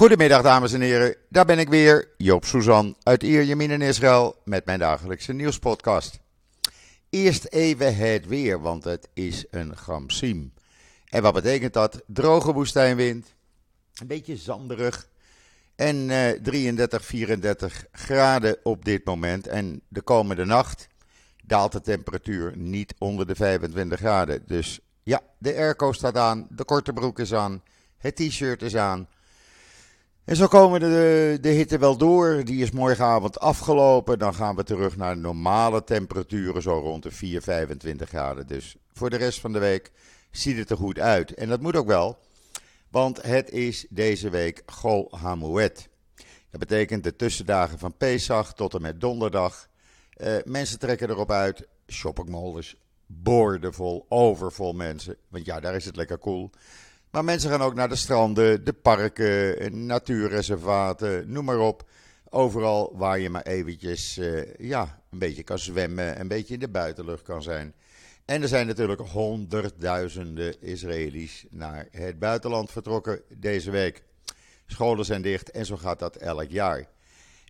Goedemiddag dames en heren, daar ben ik weer, Joop Suzan uit Ierjemien in Israël met mijn dagelijkse nieuwspodcast. Eerst even het weer, want het is een gamsiem. En wat betekent dat? Droge woestijnwind, een beetje zanderig en eh, 33, 34 graden op dit moment. En de komende nacht daalt de temperatuur niet onder de 25 graden. Dus ja, de airco staat aan, de korte broek is aan, het t-shirt is aan... En zo komen de, de hitte wel door. Die is morgenavond afgelopen. Dan gaan we terug naar normale temperaturen, zo rond de 4, 25 graden. Dus voor de rest van de week ziet het er goed uit. En dat moet ook wel, want het is deze week Gol Hamouet. Dat betekent de tussendagen van Pesach tot en met donderdag. Uh, mensen trekken erop uit. Shoppingmall is boordevol, overvol mensen. Want ja, daar is het lekker cool. Maar mensen gaan ook naar de stranden, de parken, natuurreservaten, noem maar op. Overal waar je maar eventjes uh, ja, een beetje kan zwemmen, een beetje in de buitenlucht kan zijn. En er zijn natuurlijk honderdduizenden Israëli's naar het buitenland vertrokken deze week. Scholen zijn dicht en zo gaat dat elk jaar.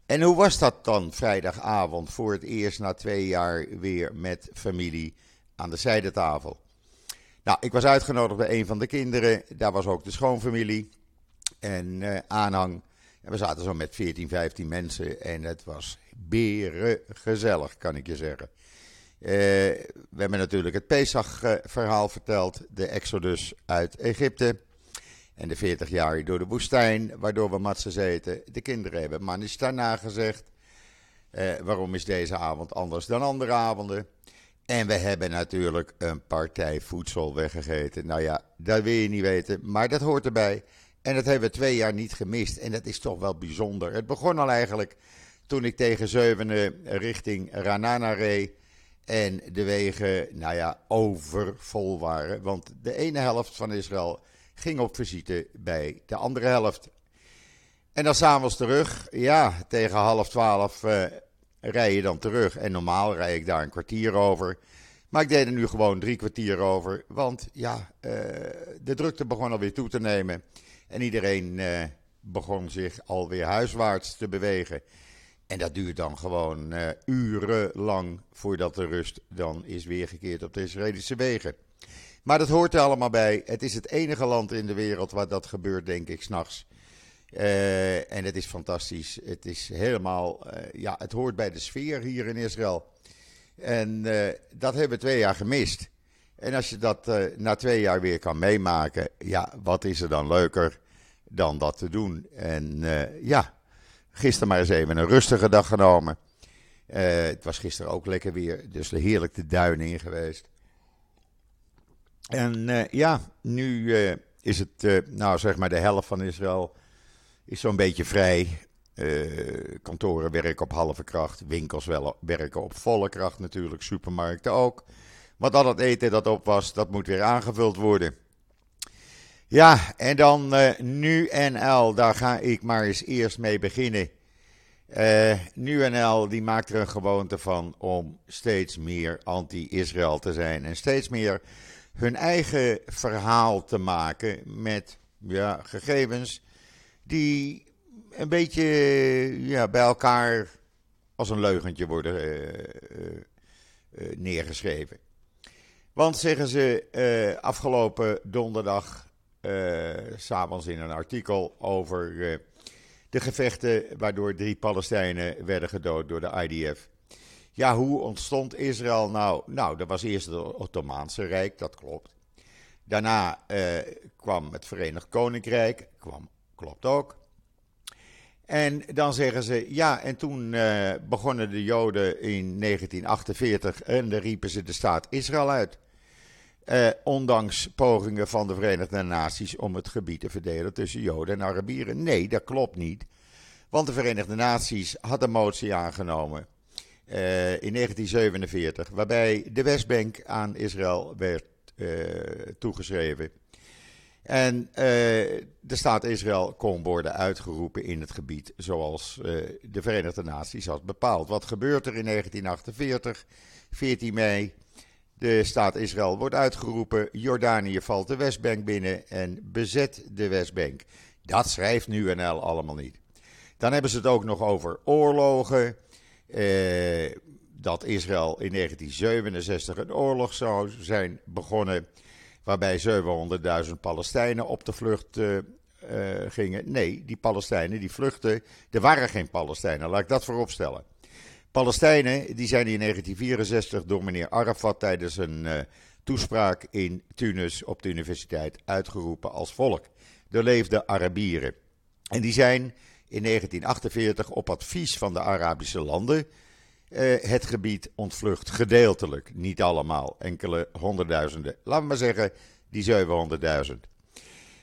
En hoe was dat dan vrijdagavond voor het eerst na twee jaar weer met familie aan de zijdetafel? Nou, ik was uitgenodigd bij een van de kinderen. Daar was ook de schoonfamilie en uh, aanhang. En we zaten zo met 14, 15 mensen. En het was gezellig, kan ik je zeggen. Uh, we hebben natuurlijk het Pesach-verhaal verteld. De Exodus uit Egypte. En de 40 jaar door de woestijn, waardoor we matsen zeten. De kinderen hebben manisch daarna gezegd. Uh, waarom is deze avond anders dan andere avonden? En we hebben natuurlijk een partij voedsel weggegeten. Nou ja, dat wil je niet weten, maar dat hoort erbij. En dat hebben we twee jaar niet gemist. En dat is toch wel bijzonder. Het begon al eigenlijk toen ik tegen zevende richting Ranana reed. En de wegen, nou ja, overvol waren. Want de ene helft van Israël ging op visite bij de andere helft. En dan s'avonds terug, ja, tegen half twaalf uh, rij je dan terug. En normaal rij ik daar een kwartier over. Maar ik deed er nu gewoon drie kwartier over. Want ja, uh, de drukte begon alweer toe te nemen. En iedereen uh, begon zich alweer huiswaarts te bewegen. En dat duurt dan gewoon uh, urenlang voordat de rust dan is weergekeerd op de Israëlische wegen. Maar dat hoort er allemaal bij. Het is het enige land in de wereld waar dat gebeurt, denk ik, s'nachts. Uh, en het is fantastisch. Het is helemaal, uh, ja, het hoort bij de sfeer hier in Israël. En uh, dat hebben we twee jaar gemist. En als je dat na twee jaar weer kan meemaken, ja, wat is er dan leuker dan dat te doen? En ja, gisteren maar eens even een rustige dag genomen. het was gisteren ook lekker weer, dus heerlijk de duinen in geweest. En ja, nu is het, nou zeg maar, de helft van Israël is zo'n beetje vrij. Uh, kantoren werken op halve kracht, winkels wel, werken op volle kracht natuurlijk, supermarkten ook. Want al het eten dat op was, dat moet weer aangevuld worden. Ja, en dan uh, NuNL, daar ga ik maar eens eerst mee beginnen. Uh, NuNL die maakt er een gewoonte van om steeds meer anti-Israël te zijn. En steeds meer hun eigen verhaal te maken met ja, gegevens die een beetje ja, bij elkaar als een leugentje worden uh, uh, uh, neergeschreven. Want zeggen ze afgelopen donderdag, s'avonds in een artikel over de gevechten waardoor drie Palestijnen werden gedood door de IDF. Ja, hoe ontstond Israël nou? Nou, dat was eerst het Ottomaanse Rijk, dat klopt. Daarna kwam het Verenigd Koninkrijk, kwam Klopt ook. En dan zeggen ze, ja, en toen uh, begonnen de Joden in 1948 en dan riepen ze de staat Israël uit. Uh, ondanks pogingen van de Verenigde Naties om het gebied te verdelen tussen Joden en Arabieren. Nee, dat klopt niet. Want de Verenigde Naties had een motie aangenomen uh, in 1947, waarbij de Westbank aan Israël werd toegeschreven. En de staat Israël kon worden uitgeroepen in het gebied zoals uh, de Verenigde Naties had bepaald. Wat gebeurt er in 1948, 14 mei? De staat Israël wordt uitgeroepen, Jordanië valt de Westbank binnen en bezet de Westbank. Dat schrijft nu NL allemaal niet. Dan hebben ze het ook nog over oorlogen. Eh, dat Israël in 1967 een oorlog zou zijn begonnen. Waarbij 700.000 Palestijnen op de vlucht uh, gingen. Nee, die Palestijnen die vluchten. Er waren geen Palestijnen, laat ik dat vooropstellen. Palestijnen die zijn in 1964 door meneer Arafat tijdens een uh, toespraak in Tunis op de universiteit uitgeroepen als volk. Er leefden Arabieren. En die zijn in 1948 op advies van de Arabische landen uh, het gebied ontvlucht. Gedeeltelijk, niet allemaal, enkele honderdduizenden. Laten we maar zeggen, die 700.000.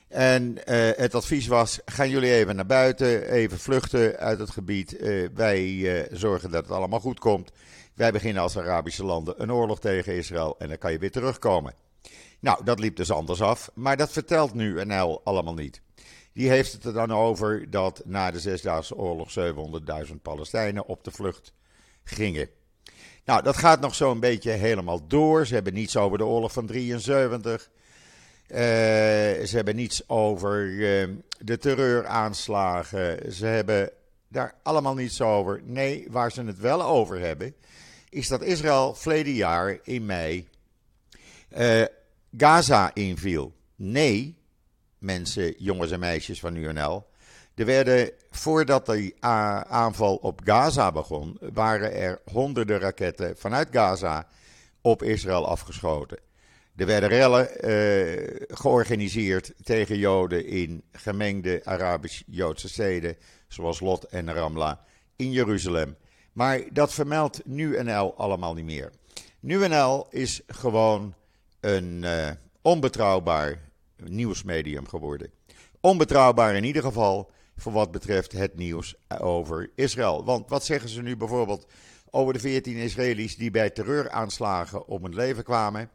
En uh, het advies was: gaan jullie even naar buiten, even vluchten uit het gebied. Uh, wij zorgen dat het allemaal goed komt. Wij beginnen als Arabische landen een oorlog tegen Israël en dan kan je weer terugkomen. Nou, dat liep dus anders af, maar dat vertelt nu NL allemaal niet. Die heeft het er dan over dat na de Zesdaagse Oorlog 700.000 Palestijnen op de vlucht gingen. Nou, dat gaat nog zo'n beetje helemaal door. Ze hebben niets over de oorlog van 73. Uh, ze hebben niets over uh, de terreuraanslagen. Ze hebben daar allemaal niets over. Nee, waar ze het wel over hebben, is dat Israël verleden jaar in mei uh, Gaza inviel. Nee, mensen, jongens en meisjes van UNL. Er werden, voordat de aanval op Gaza begon, waren er honderden raketten vanuit Gaza op Israël afgeschoten. Er werden rellen uh, georganiseerd tegen Joden in gemengde Arabisch-Joodse steden, zoals Lot en Ramla in Jeruzalem. Maar dat vermeldt NuNL allemaal niet meer. NuNL is gewoon een uh, onbetrouwbaar nieuwsmedium geworden. Onbetrouwbaar in ieder geval voor wat betreft het nieuws over Israël. Want wat zeggen ze nu bijvoorbeeld over de 14 Israëli's die bij terreuraanslagen om het leven kwamen?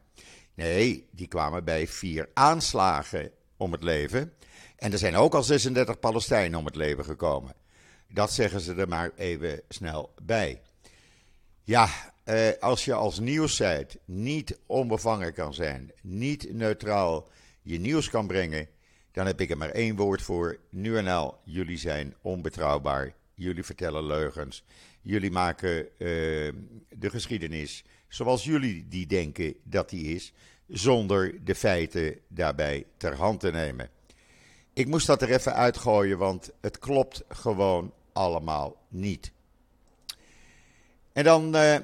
Nee, die kwamen bij vier aanslagen om het leven. En er zijn ook al 36 Palestijnen om het leven gekomen. Dat zeggen ze er maar even snel bij. Ja, eh, als je als nieuwssite niet onbevangen kan zijn, niet neutraal je nieuws kan brengen, dan heb ik er maar één woord voor. Nu en al, jullie zijn onbetrouwbaar. Jullie vertellen leugens. Jullie maken uh, de geschiedenis zoals jullie die denken dat die is, zonder de feiten daarbij ter hand te nemen. Ik moest dat er even uitgooien, want het klopt gewoon allemaal niet. En dan uh,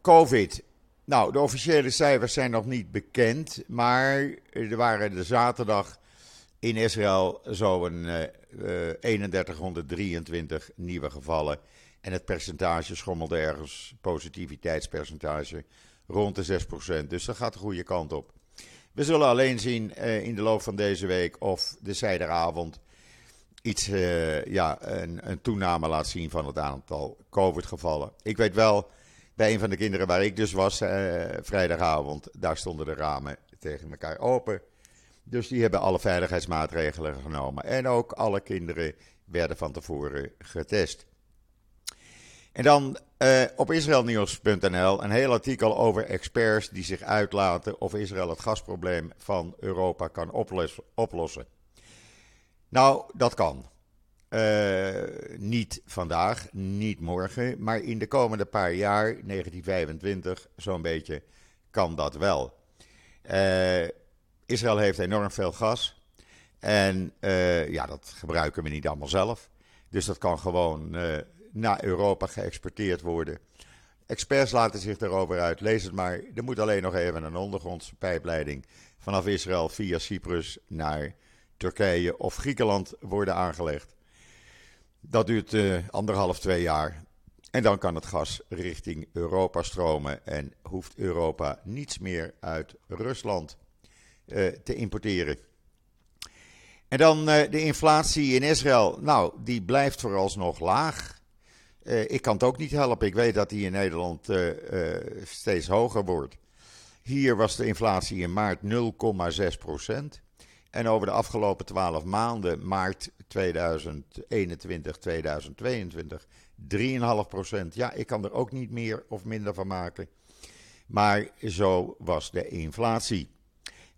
COVID. Nou, de officiële cijfers zijn nog niet bekend, maar er waren de zaterdag in Israël zo'n uh, uh, 3123 nieuwe gevallen. En het percentage schommelde ergens, positiviteitspercentage, rond de 6%. Dus dat gaat de goede kant op. We zullen alleen zien uh, in de loop van deze week of de zijderavond iets, ja, een, een, toename laat zien van het aantal COVID-gevallen. Ik weet wel, bij een van de kinderen waar ik dus was, vrijdagavond, daar stonden de ramen tegen elkaar open. Dus die hebben alle veiligheidsmaatregelen genomen. En ook alle kinderen werden van tevoren getest. En dan uh, op israelnieuws.nl een heel artikel over experts die zich uitlaten of Israël het gasprobleem van Europa kan oplossen. Nou, dat kan. Uh, niet vandaag, niet morgen, maar in de komende paar jaar, 1925 zo'n beetje, kan dat wel. Uh, Israël heeft enorm veel gas. En uh, ja, dat gebruiken we niet allemaal zelf. Dus dat kan gewoon uh, naar Europa geëxporteerd worden. Experts laten zich erover uit. Lees het maar. Er moet alleen nog even een ondergrondse pijpleiding vanaf Israël via Cyprus naar Turkije of Griekenland worden aangelegd. Dat duurt uh, anderhalf, twee jaar. En dan kan het gas richting Europa stromen en hoeft Europa niets meer uit Rusland te importeren. En dan uh, de inflatie in Israël. Nou, die blijft vooralsnog laag. Uh, ik kan het ook niet helpen. Ik weet dat die in Nederland steeds hoger wordt. Hier was de inflatie in maart 0,6 procent. En over de afgelopen 12 maanden, maart 2021, 2022, 3,5 procent. Ja, ik kan er ook niet meer of minder van maken. Maar zo was de inflatie.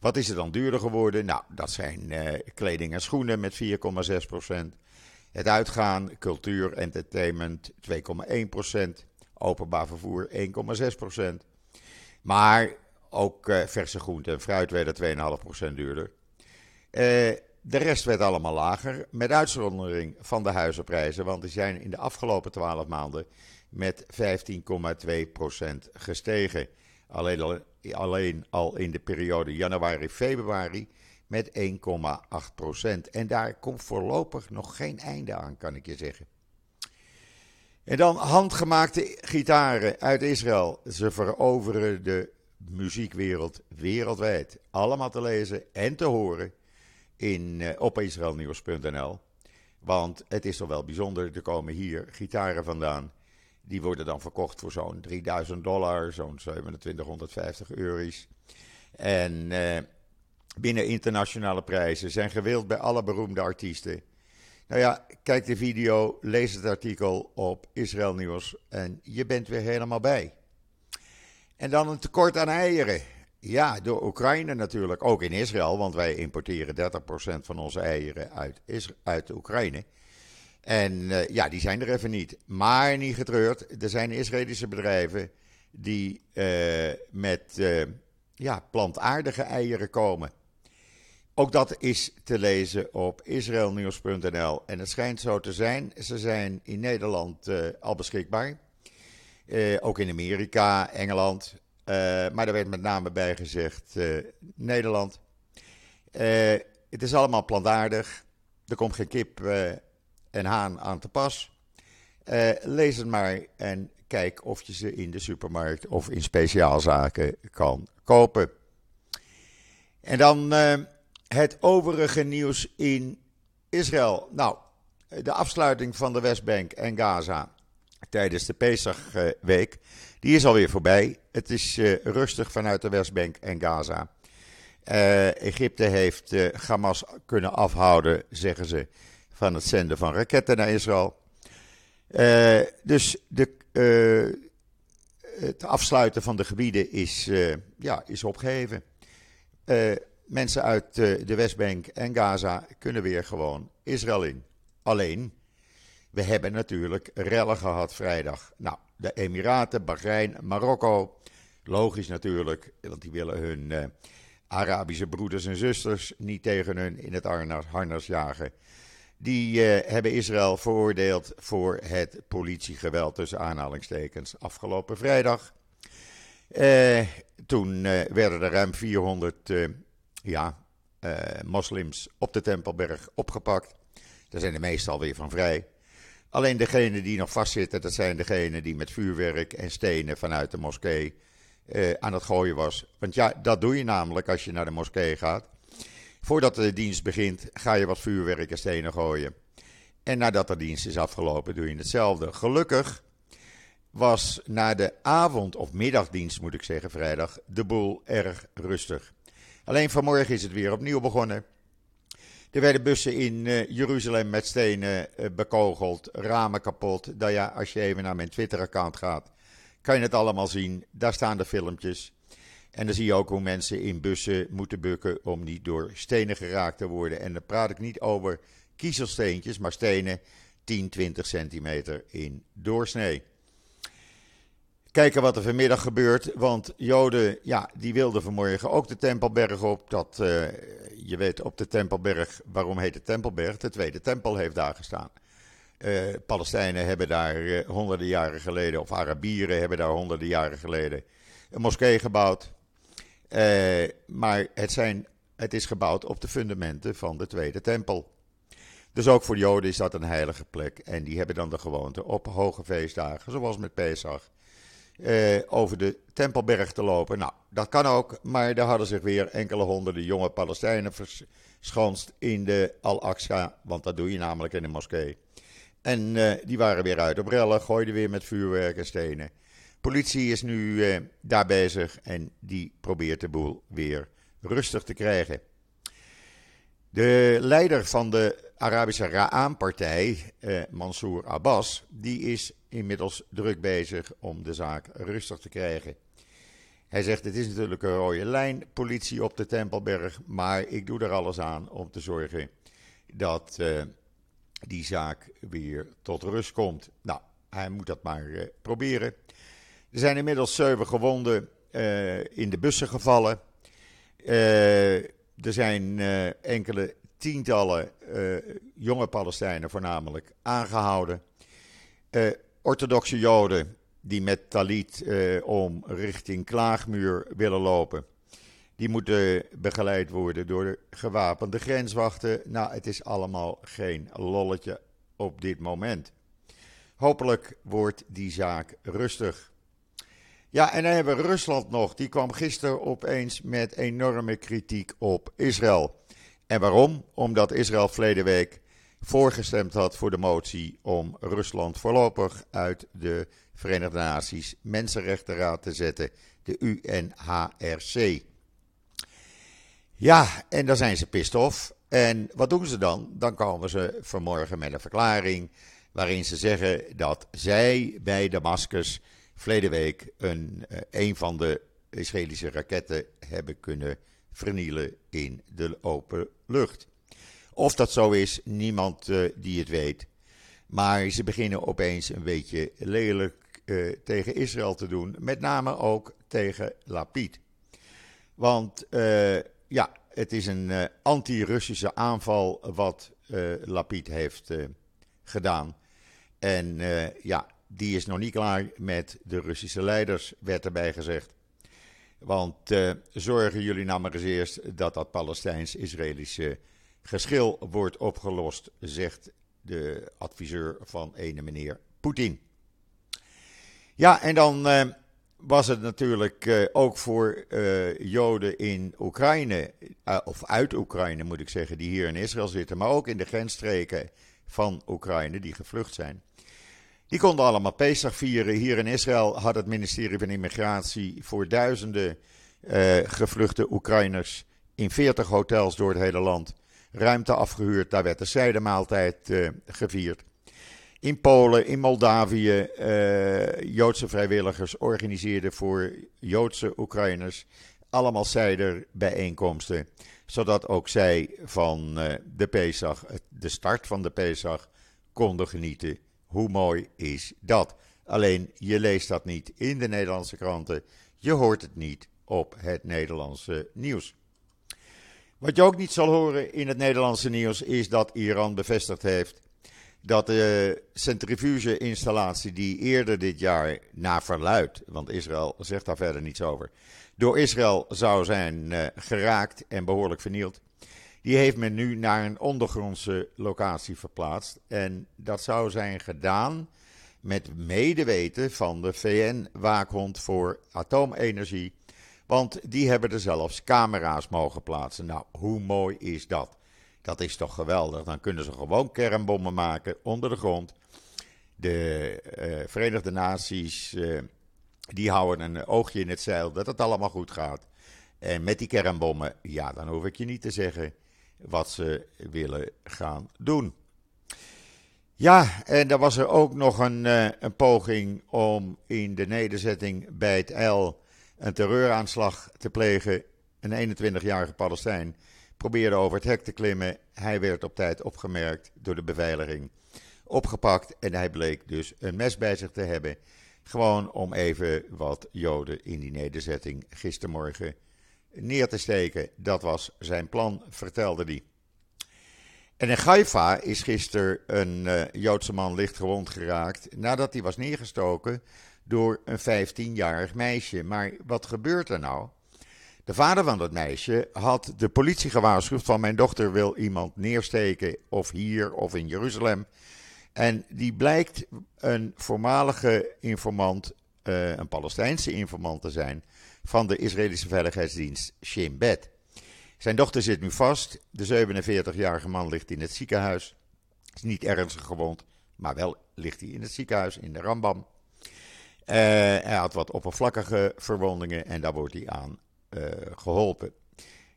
Wat is er dan duurder geworden? Nou, dat zijn uh, kleding en schoenen met 4,6%. Het uitgaan, cultuur, entertainment 2,1%. Openbaar vervoer 1,6%. Maar ook uh, verse groenten en fruit werden 2,5% duurder. Uh, de rest werd allemaal lager, met uitzondering van de huizenprijzen, want die zijn in de afgelopen 12 maanden met 15,2% gestegen. Alleen al, alleen al in de periode januari-februari met 1,8%. En daar komt voorlopig nog geen einde aan, kan ik je zeggen. En dan handgemaakte gitaren uit Israël. Ze veroveren de muziekwereld wereldwijd. Allemaal te lezen en te horen in, uh, op israelnieuws.nl. Want het is toch wel bijzonder, er komen hier gitaren vandaan. Die worden dan verkocht voor zo'n 3000 dollar, zo'n 2750 euro's. En uh, binnen internationale prijzen zijn gewild bij alle beroemde artiesten. Nou ja, kijk de video, lees het artikel op Israël Nieuws en je bent weer helemaal bij. En dan een tekort aan eieren. Ja, door Oekraïne natuurlijk, ook in Israël, want wij importeren 30% van onze eieren uit, uit Oekraïne. En uh, ja, die zijn er even niet. Maar niet getreurd, er zijn Israëlische bedrijven die uh, met uh, ja, plantaardige eieren komen. Ook dat is te lezen op israelnieuws.nl. En het schijnt zo te zijn, ze zijn in Nederland al beschikbaar. ook in Amerika, Engeland, maar er werd met name bij gezegd Nederland. Het is allemaal plantaardig. Er komt geen kip en haan aan te pas. lees het maar en kijk of je ze in de supermarkt of in speciaalzaken kan kopen. En dan het overige nieuws in Israël. Nou, de afsluiting van de Westbank en Gaza tijdens de Pesachweek die is alweer voorbij. Het is uh, rustig vanuit de Westbank en Gaza. Egypte heeft Hamas kunnen afhouden, zeggen ze, van het zenden van raketten naar Israël. dus de, het afsluiten van de gebieden is, ja, is opgeheven. mensen uit de Westbank en Gaza kunnen weer gewoon Israël in. Alleen, we hebben natuurlijk rellen gehad vrijdag. Nou, de Emiraten, Bahrein, Marokko. Logisch natuurlijk, want die willen hun uh, Arabische broeders en zusters niet tegen hun in het harnas jagen. Die uh, hebben Israël veroordeeld voor het politiegeweld tussen aanhalingstekens afgelopen vrijdag. Uh, toen werden er ruim 400 ja, moslims op de Tempelberg opgepakt. Daar zijn de meestal weer van vrij. Alleen degenen die nog vastzitten, dat zijn degenen die met vuurwerk en stenen vanuit de moskee eh, aan het gooien was. Want ja, dat doe je namelijk als je naar de moskee gaat. Voordat de dienst begint, ga je wat vuurwerk en stenen gooien. En nadat de dienst is afgelopen, doe je hetzelfde. Gelukkig was na de avond- of middagdienst, moet ik zeggen, vrijdag, de boel erg rustig. Alleen vanmorgen is het weer opnieuw begonnen. Er werden bussen in uh, Jeruzalem met stenen uh, bekogeld, ramen kapot. Nou ja, als je even naar mijn Twitter-account gaat, kan je het allemaal zien. Daar staan de filmpjes. En dan zie je ook hoe mensen in bussen moeten bukken om niet door stenen geraakt te worden. En dan praat ik niet over kiezelsteentjes, maar stenen 10, 20 centimeter in doorsnee kijken wat er vanmiddag gebeurt. Want Joden, ja, die wilden vanmorgen ook de Tempelberg op. Dat, uh, je weet op de Tempelberg, waarom heet het Tempelberg? De tweede tempel heeft daar gestaan. Uh, Palestijnen hebben daar uh, honderden jaren geleden, of Arabieren hebben daar honderden jaren geleden een moskee gebouwd. Maar het, zijn, het is gebouwd op de fundamenten van de tweede tempel. Dus ook voor Joden is dat een heilige plek. En die hebben dan de gewoonte op hoge feestdagen, zoals met Pesach, uh, over de Tempelberg te lopen. Nou, dat kan ook, maar daar hadden zich weer enkele honderden jonge Palestijnen verschanst in de Al-Aqsa, want dat doe je namelijk in de moskee. En uh, die waren weer uit op rellen, gooiden weer met vuurwerk en stenen. Politie is nu uh, daar bezig en die probeert de boel weer rustig te krijgen. De leider van de Arabische Ra'an-partij, eh, Mansour Abbas, die is inmiddels druk bezig om de zaak rustig te krijgen. Hij zegt: Het is natuurlijk een rode lijn, politie op de Tempelberg. Maar ik doe er alles aan om te zorgen dat uh, die zaak weer tot rust komt. Nou, hij moet dat maar uh, proberen. Er zijn inmiddels zeven gewonden uh, in de bussen gevallen. er zijn enkele tientallen jonge Palestijnen voornamelijk aangehouden. orthodoxe Joden die met talit om richting Klaagmuur willen lopen. Die moeten begeleid worden door de gewapende grenswachten. Nou, het is allemaal geen lolletje op dit moment. Hopelijk wordt die zaak rustig. Ja, en dan hebben we Rusland nog. Die kwam gisteren opeens met enorme kritiek op Israël. En waarom? Omdat Israël verleden week voorgestemd had voor de motie om Rusland voorlopig uit de Verenigde Naties Mensenrechtenraad te zetten, de UNHRC. Ja, en dan zijn ze pissed off. En wat doen ze dan? Dan komen ze vanmorgen met een verklaring waarin ze zeggen dat zij bij Damascus verleden week een, eh, een van de Israëlische raketten hebben kunnen vernielen in de open lucht. Of dat zo is, niemand uh, die het weet. Maar ze beginnen opeens een beetje lelijk uh, tegen Israël te doen. Met name ook tegen Lapid. Want ja, het is een anti-Russische aanval wat Lapid heeft gedaan. En ja, die is nog niet klaar met de Russische leiders, werd erbij gezegd. Want zorgen jullie nou maar eens eerst dat dat Palestijns-Israëlische geschil wordt opgelost, zegt de adviseur van ene meneer Poetin. Ja, en dan was het natuurlijk uh, ook voor Joden in Oekraïne, of uit Oekraïne moet ik zeggen, die hier in Israël zitten, maar ook in de grensstreken van Oekraïne die gevlucht zijn. Die konden allemaal Pesach vieren. Hier in Israël had het ministerie van Immigratie voor duizenden gevluchte Oekraïners in 40 hotels door het hele land ruimte afgehuurd. Daar werd de zijdemaaltijd gevierd. In Polen, in Moldavië, uh, Joodse vrijwilligers organiseerden voor Joodse Oekraïners allemaal bijeenkomsten, zodat ook zij van uh, de Pesach, de start van de Pesach, konden genieten. Hoe mooi is dat? Alleen je leest dat niet in de Nederlandse kranten, je hoort het niet op het Nederlandse nieuws. Wat je ook niet zal horen in het Nederlandse nieuws is dat Iran bevestigd heeft dat de centrifuge-installatie die eerder dit jaar naar verluid, want Israël zegt daar verder niets over, door Israël zou zijn uh, geraakt en behoorlijk vernield, die heeft men nu naar een ondergrondse locatie verplaatst. En dat zou zijn gedaan met medeweten van de VN-waakhond voor atoomenergie. Want die hebben er zelfs camera's mogen plaatsen. Nou, hoe mooi is dat? Dat is toch geweldig. Dan kunnen ze gewoon kernbommen maken onder de grond. De uh, Verenigde Naties uh, die houden een oogje in het zeil dat het allemaal goed gaat. En met die kernbommen, ja, dan hoef ik je niet te zeggen wat ze willen gaan doen. Ja, en dan was er ook nog een, uh, een poging om in de nederzetting bij het El een terreuraanslag te plegen. Een 21-jarige Palestijn probeerde over het hek te klimmen. Hij werd op tijd opgemerkt door de beveiliging, opgepakt en hij bleek dus een mes bij zich te hebben. Gewoon om even wat Joden in die nederzetting gistermorgen neer te steken. Dat was zijn plan, vertelde hij. En in Haifa is gisteren een uh, Joodse man licht gewond geraakt nadat hij was neergestoken door een 15-jarig meisje. Maar wat gebeurt er nou? De vader van dat meisje had de politie gewaarschuwd van mijn dochter wil iemand neersteken of hier of in Jeruzalem. En die blijkt een voormalige informant, uh, een Palestijnse informant te zijn van de Israëlische veiligheidsdienst Shin Bet. Zijn dochter zit nu vast. De 47-jarige man ligt in het ziekenhuis. Is niet ernstig gewond, maar wel ligt hij in het ziekenhuis in de Rambam. Uh, hij had wat oppervlakkige verwondingen en daar wordt hij aan uh, geholpen.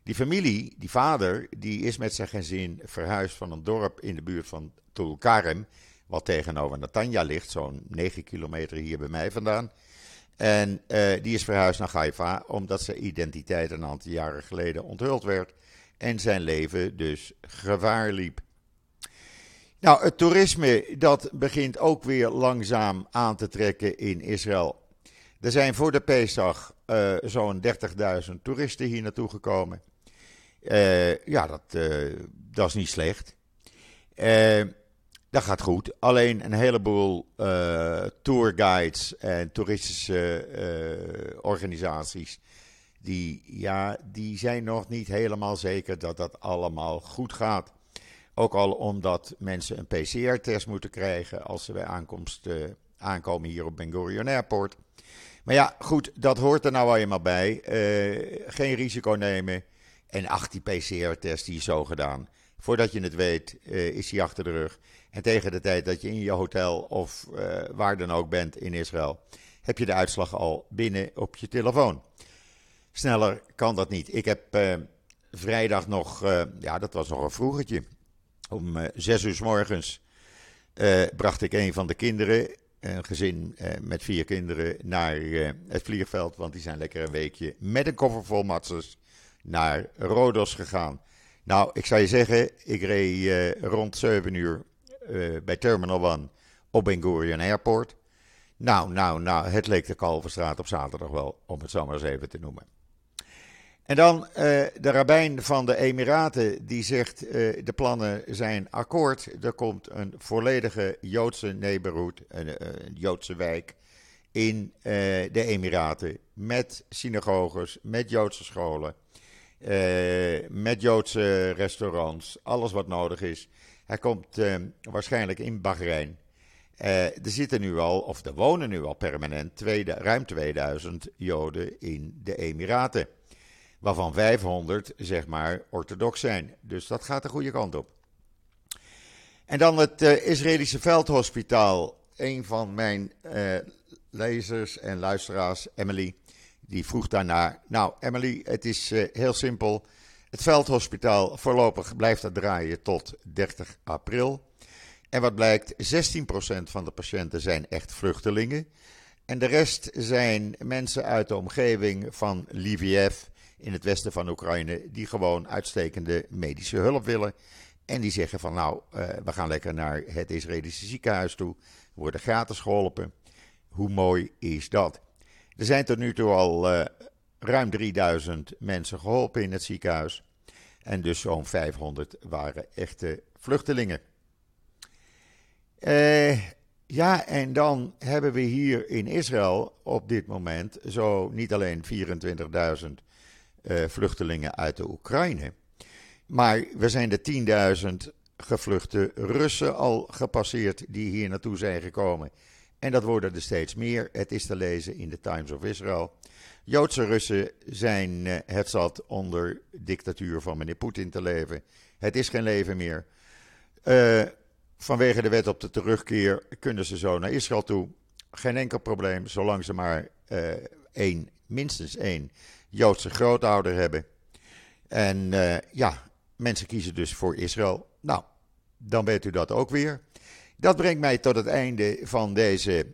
Die familie, die vader, die is met zijn gezin verhuisd van een dorp in de buurt van Tulkarem, wat tegenover Natanja ligt, zo'n 9 kilometer hier bij mij vandaan. En uh, die is verhuisd naar Haifa omdat zijn identiteit een aantal jaren geleden onthuld werd. En zijn leven dus gevaar liep. Nou, het toerisme dat begint ook weer langzaam aan te trekken in Israël. Er zijn voor de Pesach uh, zo'n 30.000 toeristen hier naartoe gekomen. Uh, ja, dat, dat is niet slecht. Dat gaat goed. Alleen een heleboel tourguides en toeristische organisaties. Die, ja, die zijn nog niet helemaal zeker dat dat allemaal goed gaat. Ook al omdat mensen een PCR-test moeten krijgen als ze bij aankomst aankomen hier op Ben Gurion Airport. Maar ja, goed, dat hoort er nou eenmaal bij. Uh, geen risico nemen. En ach, die PCR-test die is zo gedaan. Voordat je het weet, uh, is die achter de rug. En tegen de tijd dat je in je hotel of uh, waar dan ook bent in Israël, heb je de uitslag al binnen op je telefoon. Sneller kan dat niet. Ik heb vrijdag nog, ja, dat was nog een vroegertje. Om zes uur s morgens bracht ik een van de kinderen een gezin eh, met vier kinderen naar eh, het vliegveld. Want die zijn lekker een weekje met een koffer vol matzes naar Rodos gegaan. Nou, ik zou je zeggen, ik reed eh, rond 7 uur bij Terminal 1 op Ben Gurion Airport. Nou, nou, nou, het leek de Kalverstraat op zaterdag wel, om het zo maar eens even te noemen. En dan uh, de rabbijn van de Emiraten, die zegt uh, de plannen zijn akkoord. Er komt een volledige Joodse neighborhood, een, een Joodse wijk in de Emiraten. Met synagoges, met Joodse scholen, met Joodse restaurants, alles wat nodig is. Hij komt waarschijnlijk in Bahrein. er zitten nu al, of er wonen nu al permanent, ruim 2000 Joden in de Emiraten waarvan 500 zeg maar orthodox zijn. Dus dat gaat de goede kant op. En dan het uh, Israëlische veldhospitaal. Een van mijn lezers en luisteraars, Emily, die vroeg daarnaar. Nou, Emily, het is heel simpel. Het veldhospitaal voorlopig blijft dat draaien tot 30 april. En wat blijkt, 16% van de patiënten zijn echt vluchtelingen. En de rest zijn mensen uit de omgeving van Lviv in het westen van Oekraïne die gewoon uitstekende medische hulp willen. En die zeggen van nou, uh, we gaan lekker naar het Israëlische ziekenhuis toe, worden gratis geholpen. Hoe mooi is dat? Er zijn tot nu toe al uh, ruim 3000 mensen geholpen in het ziekenhuis. En dus zo'n 500 waren echte vluchtelingen. Uh, ja, en dan hebben we hier in Israël op dit moment zo niet alleen 24.000 uh, vluchtelingen uit de Oekraïne. Maar we zijn de 10.000 gevluchte Russen al gepasseerd die hier naartoe zijn gekomen. En dat worden er steeds meer. Het is te lezen in de Times of Israel. Joodse Russen zijn uh, het zat onder dictatuur van meneer Poetin te leven. Het is geen leven meer. Uh, vanwege de wet op de terugkeer kunnen ze zo naar Israël toe. Geen enkel probleem, zolang ze maar uh, één, minstens één Joodse grootouder hebben. En ja, mensen kiezen dus voor Israël. Nou, dan weet u dat ook weer. Dat brengt mij tot het einde van deze,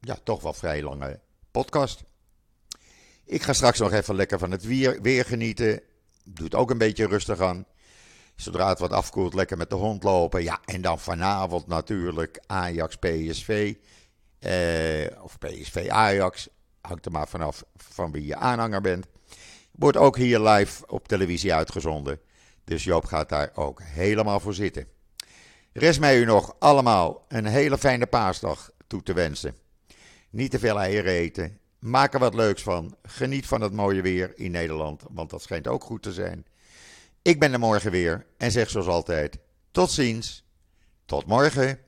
ja, toch wel vrij lange podcast. Ik ga straks nog even lekker van het weer, weer genieten. Doet ook een beetje rustig aan. Zodra het wat afkoelt, lekker met de hond lopen. Ja, en dan vanavond natuurlijk Ajax PSV. Eh, of PSV Ajax hangt er maar vanaf van wie je aanhanger bent. Wordt ook hier live op televisie uitgezonden. Dus Joop gaat daar ook helemaal voor zitten. Rest mij u nog allemaal een hele fijne paasdag toe te wensen. Niet te veel eieren eten. Maak er wat leuks van. Geniet van het mooie weer in Nederland, want dat schijnt ook goed te zijn. Ik ben er morgen weer en zeg zoals altijd: tot ziens. Tot morgen.